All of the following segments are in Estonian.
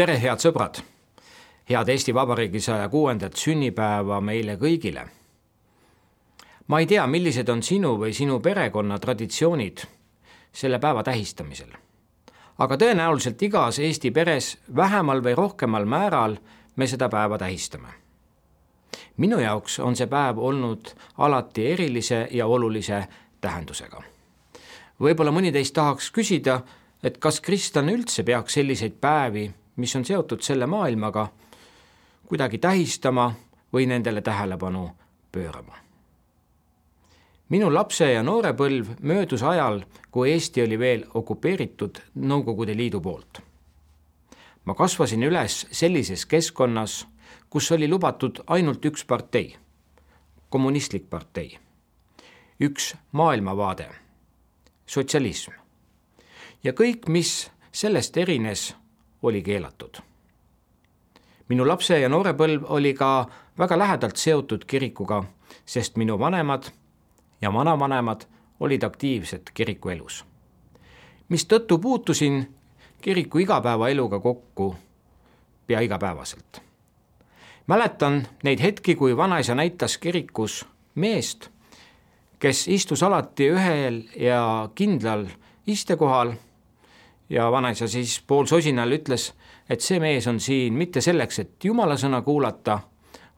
tere, head sõbrad! head Eesti Vabariigi saja kuuendat sünnipäeva meile kõigile. ma ei tea, millised on sinu või sinu perekonna traditsioonid selle päeva tähistamisel. aga tõenäoliselt igas Eesti peres vähemal või rohkemal määral me seda päeva tähistame. minu jaoks on see päev olnud alati erilise ja olulise tähendusega. võib-olla mõni teist tahaks küsida, et kas kristlane üldse peaks selliseid päevi, mis on seotud selle maailmaga, kuidagi tähistama või nendele tähelepanu pöörama. minu lapse- ja noorepõlv möödus ajal, kui Eesti oli veel okupeeritud Nõukogude Liidu poolt. ma kasvasin üles sellises keskkonnas, kus oli lubatud ainult üks partei, kommunistlik partei, üks maailmavaade, sotsialism ja kõik, mis sellest erines, oli keelatud. minu lapse- ja noorepõlv oli ka väga lähedalt seotud kirikuga, sest minu vanemad ja vanavanemad olid aktiivsed kirikuelus. mistõttu puutusin kiriku igapäevaeluga kokku pea igapäevaselt. mäletan neid hetki, kui vanaisa näitas kirikus meest, kes istus alati ühel ja kindlal istekohal ja vanaisa siis poolsosinal ütles, et see mees on siin mitte selleks, et jumala sõna kuulata,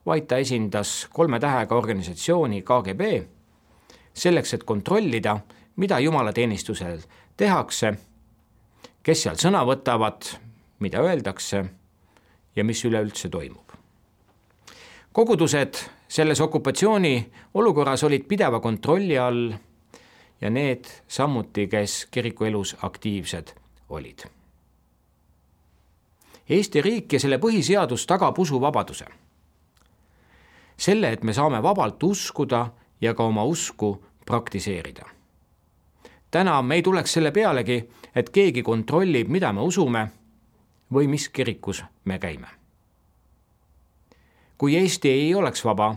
vaid ta esindas kolme tähega organisatsiooni KGB, selleks, et kontrollida, mida jumalateenistusel tehakse, kes seal sõna võtavad, mida öeldakse ja mis üleüldse toimub. kogudused selles okupatsiooni olukorras olid pideva kontrolli all ja need samuti, kes kirikuelus aktiivsed olid. Eesti riik ja selle põhiseadus tagab usuvabaduse. selle, et me saame vabalt uskuda ja ka oma usku praktiseerida. täna me ei tuleks selle pealegi, et keegi kontrollib, mida me usume või mis kirikus me käime. kui Eesti ei oleks vaba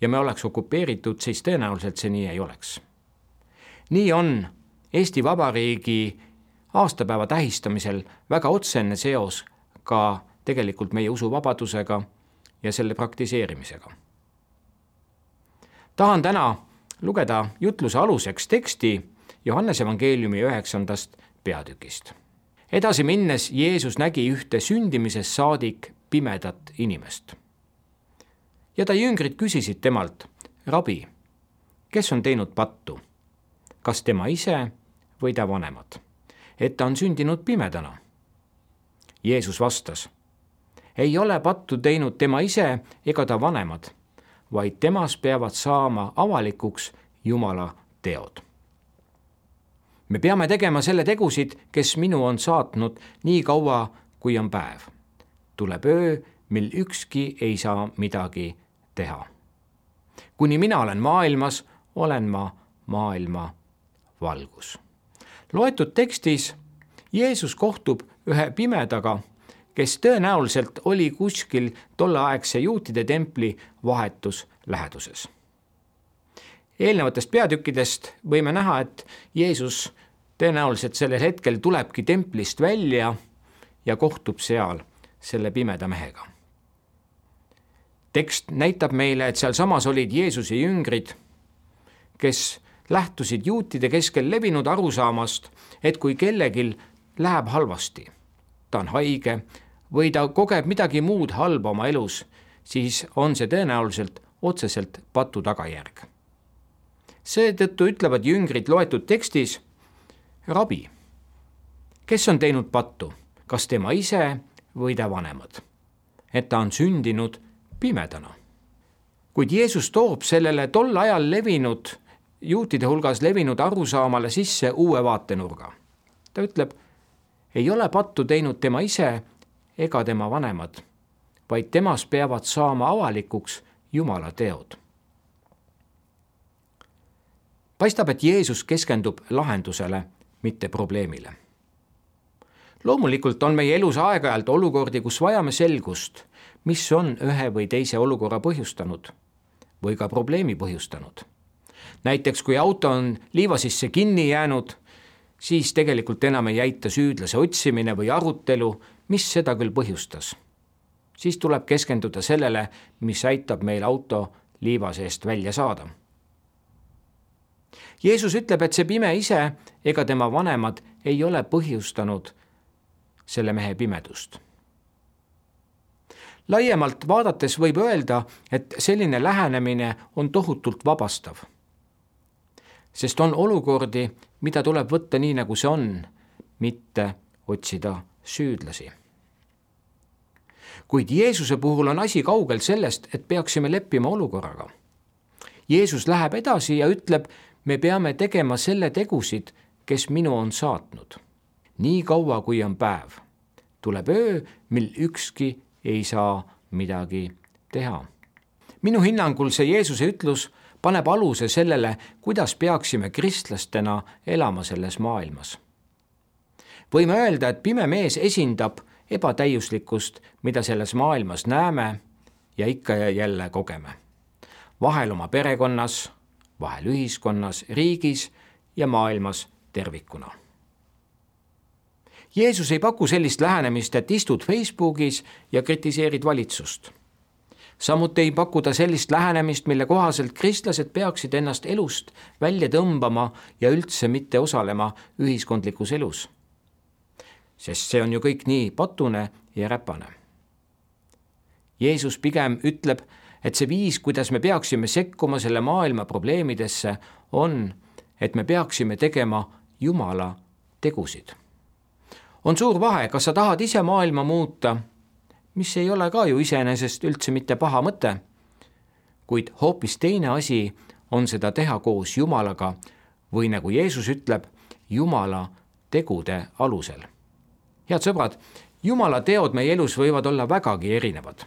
ja me oleks okupeeritud, siis tõenäoliselt see nii ei oleks. nii on Eesti Vabariigi aastapäeva tähistamisel väga otsene seos ka tegelikult meie usuvabadusega ja selle praktiseerimisega. tahan täna lugeda jutluse aluseks teksti Johannese evangeeliumi üheksandast peatükist. edasi minnes Jeesus nägi ühte sündimisest saadik pimedat inimest. ja ta jüngrid küsisid temalt, rabi, kes on teinud pattu, kas tema ise või ta vanemad et ta on sündinud pimedana. Jeesus vastas, ei ole pattu teinud tema ise ega ta vanemad, vaid temas peavad saama avalikuks Jumala teod. me peame tegema selle tegusid, kes minu on saatnud nii kaua, kui on päev. tuleb öö, mil ükski ei saa midagi teha. kuni mina olen maailmas, olen ma maailma valgus loetud tekstis Jeesus kohtub ühe pimedaga, kes tõenäoliselt oli kuskil tolleaegse juutide templi vahetus läheduses. eelnevatest peatükkidest võime näha, et Jeesus tõenäoliselt sellel hetkel tulebki templist välja ja kohtub seal selle pimeda mehega. tekst näitab meile, et sealsamas olid Jeesuse jüngrid, kes lähtusid juutide keskel levinud arusaamast, et kui kellelgi läheb halvasti, ta on haige või ta kogeb midagi muud halba oma elus, siis on see tõenäoliselt otseselt patu tagajärg. seetõttu ütlevad jüngrid loetud tekstis, rabi, kes on teinud pattu, kas tema ise või ta vanemad, et ta on sündinud pimedana. kuid Jeesus toob sellele tol ajal levinud juutide hulgas levinud arusaamale sisse uue vaatenurga. ta ütleb, ei ole pattu teinud tema ise ega tema vanemad, vaid temas peavad saama avalikuks Jumala teod. paistab, et Jeesus keskendub lahendusele, mitte probleemile. loomulikult on meie elus aeg-ajalt olukordi, kus vajame selgust, mis on ühe või teise olukorra põhjustanud või ka probleemi põhjustanud näiteks kui auto on liiva sisse kinni jäänud, siis tegelikult enam ei jäita süüdlase otsimine või arutelu, mis seda küll põhjustas. siis tuleb keskenduda sellele, mis aitab meil auto liiva seest välja saada. Jeesus ütleb, et see pime ise ega tema vanemad ei ole põhjustanud selle mehe pimedust. laiemalt vaadates võib öelda, et selline lähenemine on tohutult vabastav. Sest on olukordi, mida tuleb võtta nii, nagu see on, mitte otsida süüdlasi. kuid Jeesuse puhul on asi kaugel sellest, et peaksime leppima olukorraga. Jeesus läheb edasi ja ütleb, me peame tegema selle tegusid, kes minu on saatnud. nii kaua, kui on päev, tuleb öö, mil ükski ei saa midagi teha. minu hinnangul see Jeesuse ütlus paneb aluse sellele, kuidas peaksime kristlastena elama selles maailmas. võime öelda, et pime mees esindab ebatäiuslikkust, mida selles maailmas näeme ja ikka ja jälle kogeme. vahel oma perekonnas, vahel ühiskonnas, riigis ja maailmas tervikuna. Jeesus ei paku sellist lähenemist, et istud Facebookis ja kritiseerid valitsust. Samuti ei paku ta sellist lähenemist, mille kohaselt kristlased peaksid ennast elust välja tõmbama ja üldse mitte osalema ühiskondlikus elus. sest see on ju kõik nii patune ja räpane. Jeesus pigem ütleb, et see viis, kuidas me peaksime sekkuma selle maailma probleemidesse, on, et me peaksime tegema Jumala tegusid. on suur vahe, kas sa tahad ise maailma muuta, mis ei ole ka ju iseenesest üldse mitte paha mõte, kuid hoopis teine asi on seda teha koos Jumalaga või nagu Jeesus ütleb, Jumala tegude alusel. head sõbrad, Jumala teod meie elus võivad olla vägagi erinevad.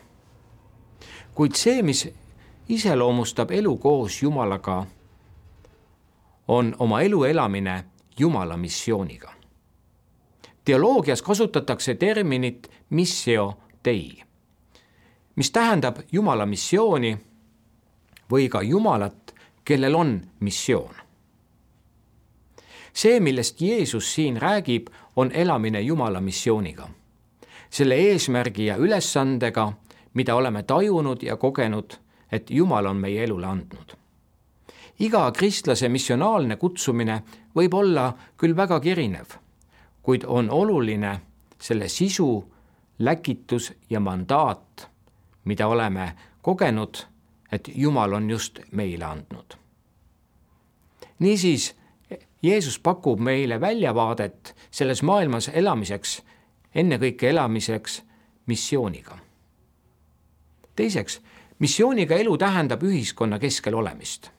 kuid see, mis iseloomustab elu koos Jumalaga, on oma elu elamine Jumala missiooniga. teoloogias kasutatakse terminit missio dei, mis tähendab Jumala missiooni või ka Jumalat, kellel on missioon. see, millest Jeesus siin räägib, on elamine Jumala missiooniga. selle eesmärgi ja ülesandega, mida oleme tajunud ja kogenud, et Jumal on meie elule andnud iga kristlase missionaalne kutsumine võib olla küll vägagi erinev, kuid on oluline selle sisu, läkitus ja mandaat, mida oleme kogenud, et Jumal on just meile andnud. niisiis, Jeesus pakub meile väljavaadet selles maailmas elamiseks, ennekõike elamiseks missiooniga. teiseks, missiooniga elu tähendab ühiskonna keskel olemist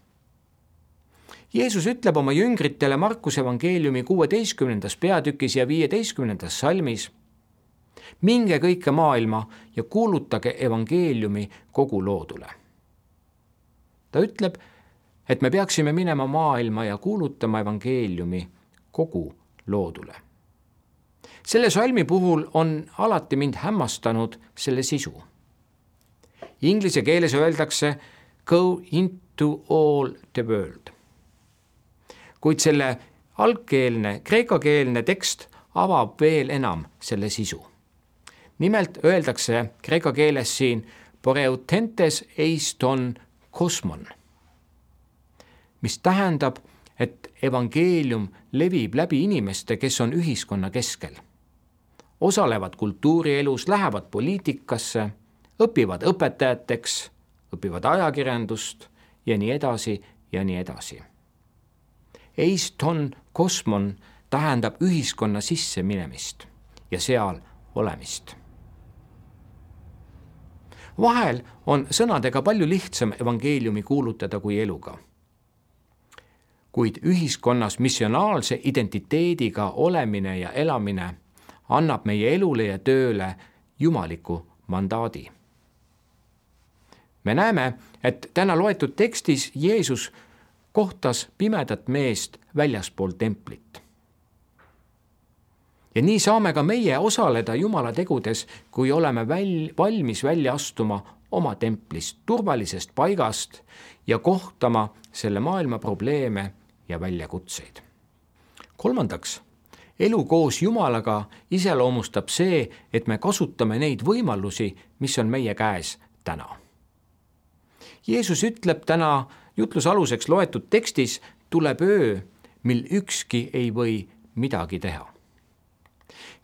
Jeesus ütleb oma jüngritele Markuse evangeeliumi kuueteistkümnendas peatükis ja viieteistkümnendas salmis. Minge kõike maailma ja kuulutage evangeeliumi kogu loodule. ta ütleb, et me peaksime minema maailma ja kuulutama evangeeliumi kogu loodule. selle salmi puhul on alati mind hämmastanud selle sisu. Inglise keeles öeldakse go into all the world kuid selle algkeelne kreekakeelne tekst avab veel enam selle sisu. Nimelt öeldakse kreeka keeles siin poreutentes eiston kosmon, mis tähendab, et evangeelium levib läbi inimeste, kes on ühiskonna keskel. osalevad kultuurielus, lähevad poliitikasse, õpivad õpetajateks, õpivad ajakirjandust ja nii edasi ja nii edasi Eiston kosmon tähendab ühiskonna sisse minemist ja seal olemist. Vahel on sõnadega palju lihtsam evangeeliumi kuulutada kui eluga. kuid ühiskonnas missionaalse identiteediga olemine ja elamine annab meie elule ja tööle jumaliku mandaadi. me näeme, et täna loetud tekstis Jeesus kohtas pimedat meest väljaspool templit. Ja nii saame ka meie osaleda Jumala tegudes, kui oleme väl-, valmis välja astuma oma templist, turvalisest paigast ja kohtama selle maailma probleeme ja väljakutseid. kolmandaks, elu koos Jumalaga iseloomustab see, et me kasutame neid võimalusi, mis on meie käes täna. Jeesus ütleb täna jutluse aluseks loetud tekstis, tuleb öö, mil ükski ei või midagi teha.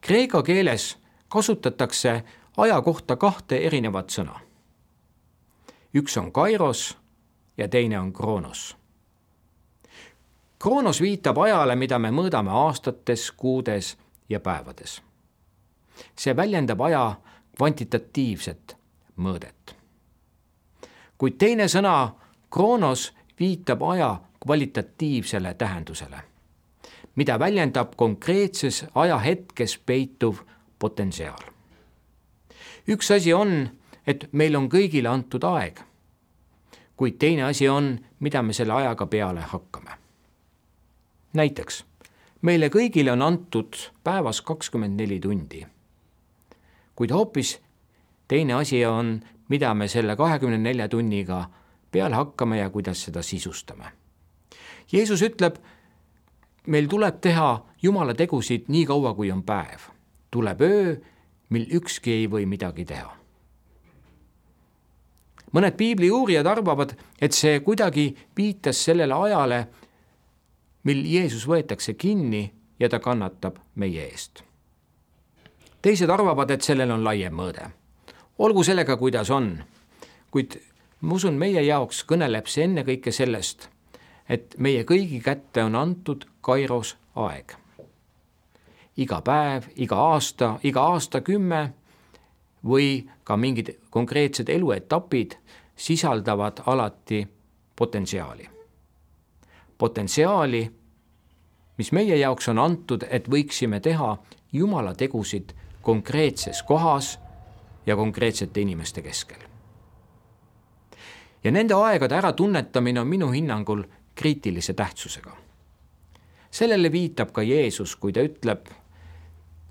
Kreeka keeles kasutatakse aja kohta kahte erinevat sõna. üks on kairos ja teine on kroonos kroonos viitab ajale, mida me mõõdame aastates, kuudes ja päevades. see väljendab aja kvantitatiivset mõõdet. kuid teine sõna kroonos viitab aja kvalitatiivsele tähendusele, mida väljendab konkreetses ajahetkes peituv potentsiaal. üks asi on, et meil on kõigile antud aeg, kuid teine asi on, mida me selle ajaga peale hakkame näiteks meile kõigile on antud päevas kakskümmend neli tundi. kuid hoopis teine asi on, mida me selle kahekümne nelja tunniga peale hakkame ja kuidas seda sisustame. Jeesus ütleb, meil tuleb teha Jumala tegusid nii kaua, kui on päev. tuleb öö, mil ükski ei või midagi teha. mõned piibli uurijad arvavad, et see kuidagi viitas sellele ajale, mil Jeesus võetakse kinni ja ta kannatab meie eest. teised arvavad, et sellel on laiem mõõde. olgu sellega, kuidas on, kuid ma usun, meie jaoks kõneleb see ennekõike sellest, et meie kõigi kätte on antud Kairos aeg. iga päev, iga aasta, iga aastakümme või ka mingid konkreetsed eluetapid sisaldavad alati potentsiaali potentsiaali, mis meie jaoks on antud, et võiksime teha Jumala tegusid konkreetses kohas ja konkreetsete inimeste keskel. ja nende aegade äratunnetamine on minu hinnangul kriitilise tähtsusega. sellele viitab ka Jeesus, kui ta ütleb,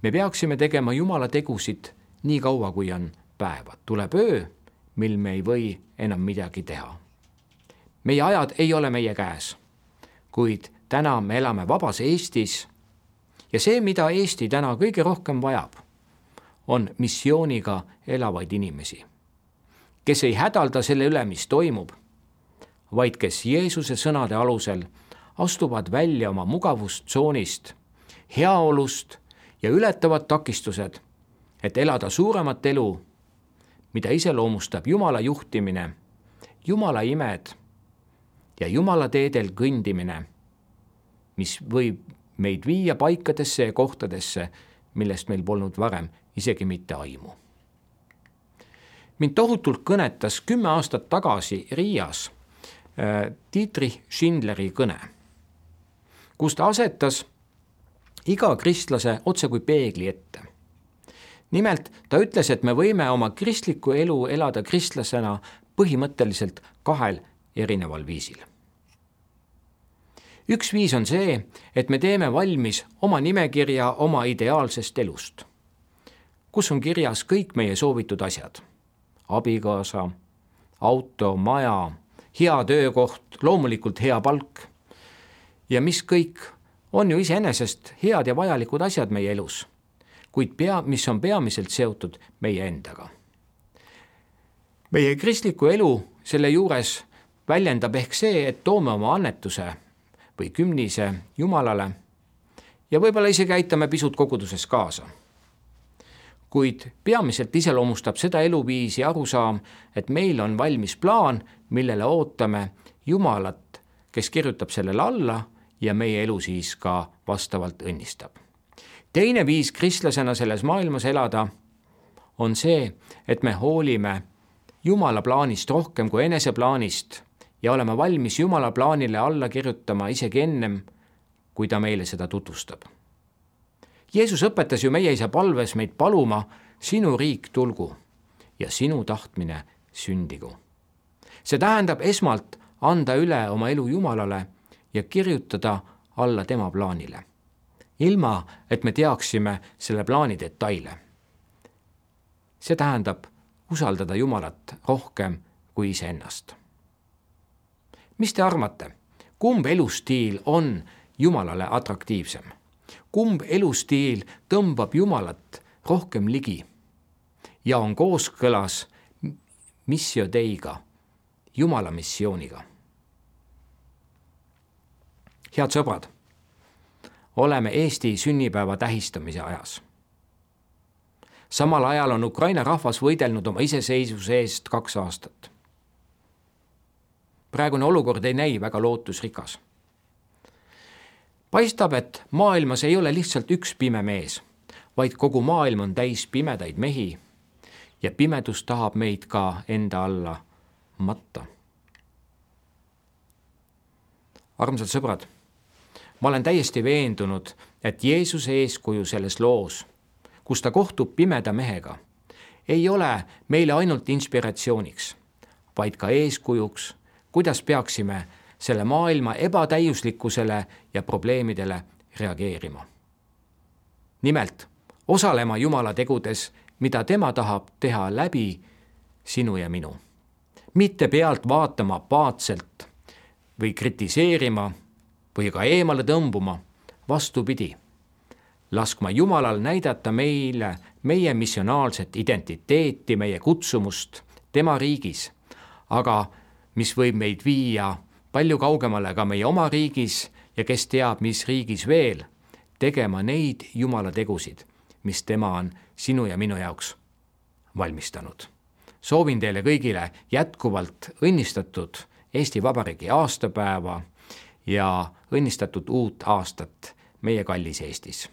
me peaksime tegema Jumala tegusid nii kaua, kui on päevad, tuleb öö, mil me ei või enam midagi teha. meie ajad ei ole meie käes kuid täna me elame vabas Eestis ja see, mida Eesti täna kõige rohkem vajab, on missiooniga elavaid inimesi, kes ei hädalda selle üle, mis toimub, vaid kes Jeesuse sõnade alusel astuvad välja oma mugavustsoonist, heaolust ja ületavad takistused, et elada suuremat elu, mida iseloomustab Jumala juhtimine, Jumala imed ja Jumala teedel kõndimine, mis võib meid viia paikadesse ja kohtadesse, millest meil polnud varem isegi mitte aimu. mind tohutult kõnetas kümme aastat tagasi Riias Dietrich Schindleri kõne, kus ta asetas iga kristlase otse kui peegli ette. nimelt ta ütles, et me võime oma kristlikku elu elada kristlasena põhimõtteliselt kahel erineval viisil üks viis on see, et me teeme valmis oma nimekirja oma ideaalsest elust, kus on kirjas kõik meie soovitud asjad. abikaasa, auto, maja, hea töökoht, loomulikult hea palk. ja mis kõik on ju iseenesest head ja vajalikud asjad meie elus, kuid pea, mis on peamiselt seotud meie endaga. meie kristliku elu selle juures väljendab ehk see, et toome oma annetuse või kümnise Jumalale ja võib-olla isegi aitame pisut koguduses kaasa. Kuid peamiselt iseloomustab seda eluviisi arusaam, et meil on valmis plaan, millele ootame Jumalat, kes kirjutab sellele alla ja meie elu siis ka vastavalt õnnistab. teine viis kristlasena selles maailmas elada on see, et me hoolime Jumala plaanist rohkem kui eneseplaanist ja olema valmis Jumala plaanile alla kirjutama isegi ennem, kui ta meile seda tutvustab. Jeesus õpetas ju meie isa palves meid paluma, sinu riik tulgu ja sinu tahtmine sündigu. see tähendab esmalt anda üle oma elu Jumalale ja kirjutada alla tema plaanile, ilma et me teaksime selle plaani detaile. see tähendab usaldada Jumalat rohkem kui iseennast mis te arvate, kumb elustiil on Jumalale atraktiivsem? Kumb elustiil tõmbab Jumalat rohkem ligi ja on kooskõlas missio deiga, Jumala missiooniga. head sõbrad, oleme Eesti sünnipäeva tähistamise ajas. samal ajal on Ukraina rahvas võidelnud oma iseseisvuse eest kaks aastat. praegune olukord ei näi väga lootusrikas paistab, et maailmas ei ole lihtsalt üks pime mees, vaid kogu maailm on täis pimedaid mehi ja pimedus tahab meid ka enda alla matta. armsad sõbrad, ma olen täiesti veendunud, et Jeesuse eeskuju selles loos, kus ta kohtub pimeda mehega, ei ole meile ainult inspiratsiooniks, vaid ka eeskujuks, kuidas peaksime selle maailma ebatäiuslikkusele ja probleemidele reageerima. nimelt osalema Jumala tegudes, mida tema tahab teha läbi sinu ja minu. mitte pealt vaatama apaatselt või kritiseerima või ka eemale tõmbuma, vastupidi, laskma Jumalal näidata meile meie missionaalset identiteeti, meie kutsumust tema riigis, aga mis võib meid viia palju kaugemale ka meie oma riigis ja kes teab, mis riigis veel, tegema neid Jumala tegusid, mis tema on sinu ja minu jaoks valmistanud. soovin teile kõigile jätkuvalt õnnistatud Eesti Vabariigi aastapäeva ja õnnistatud uut aastat meie kallis Eestis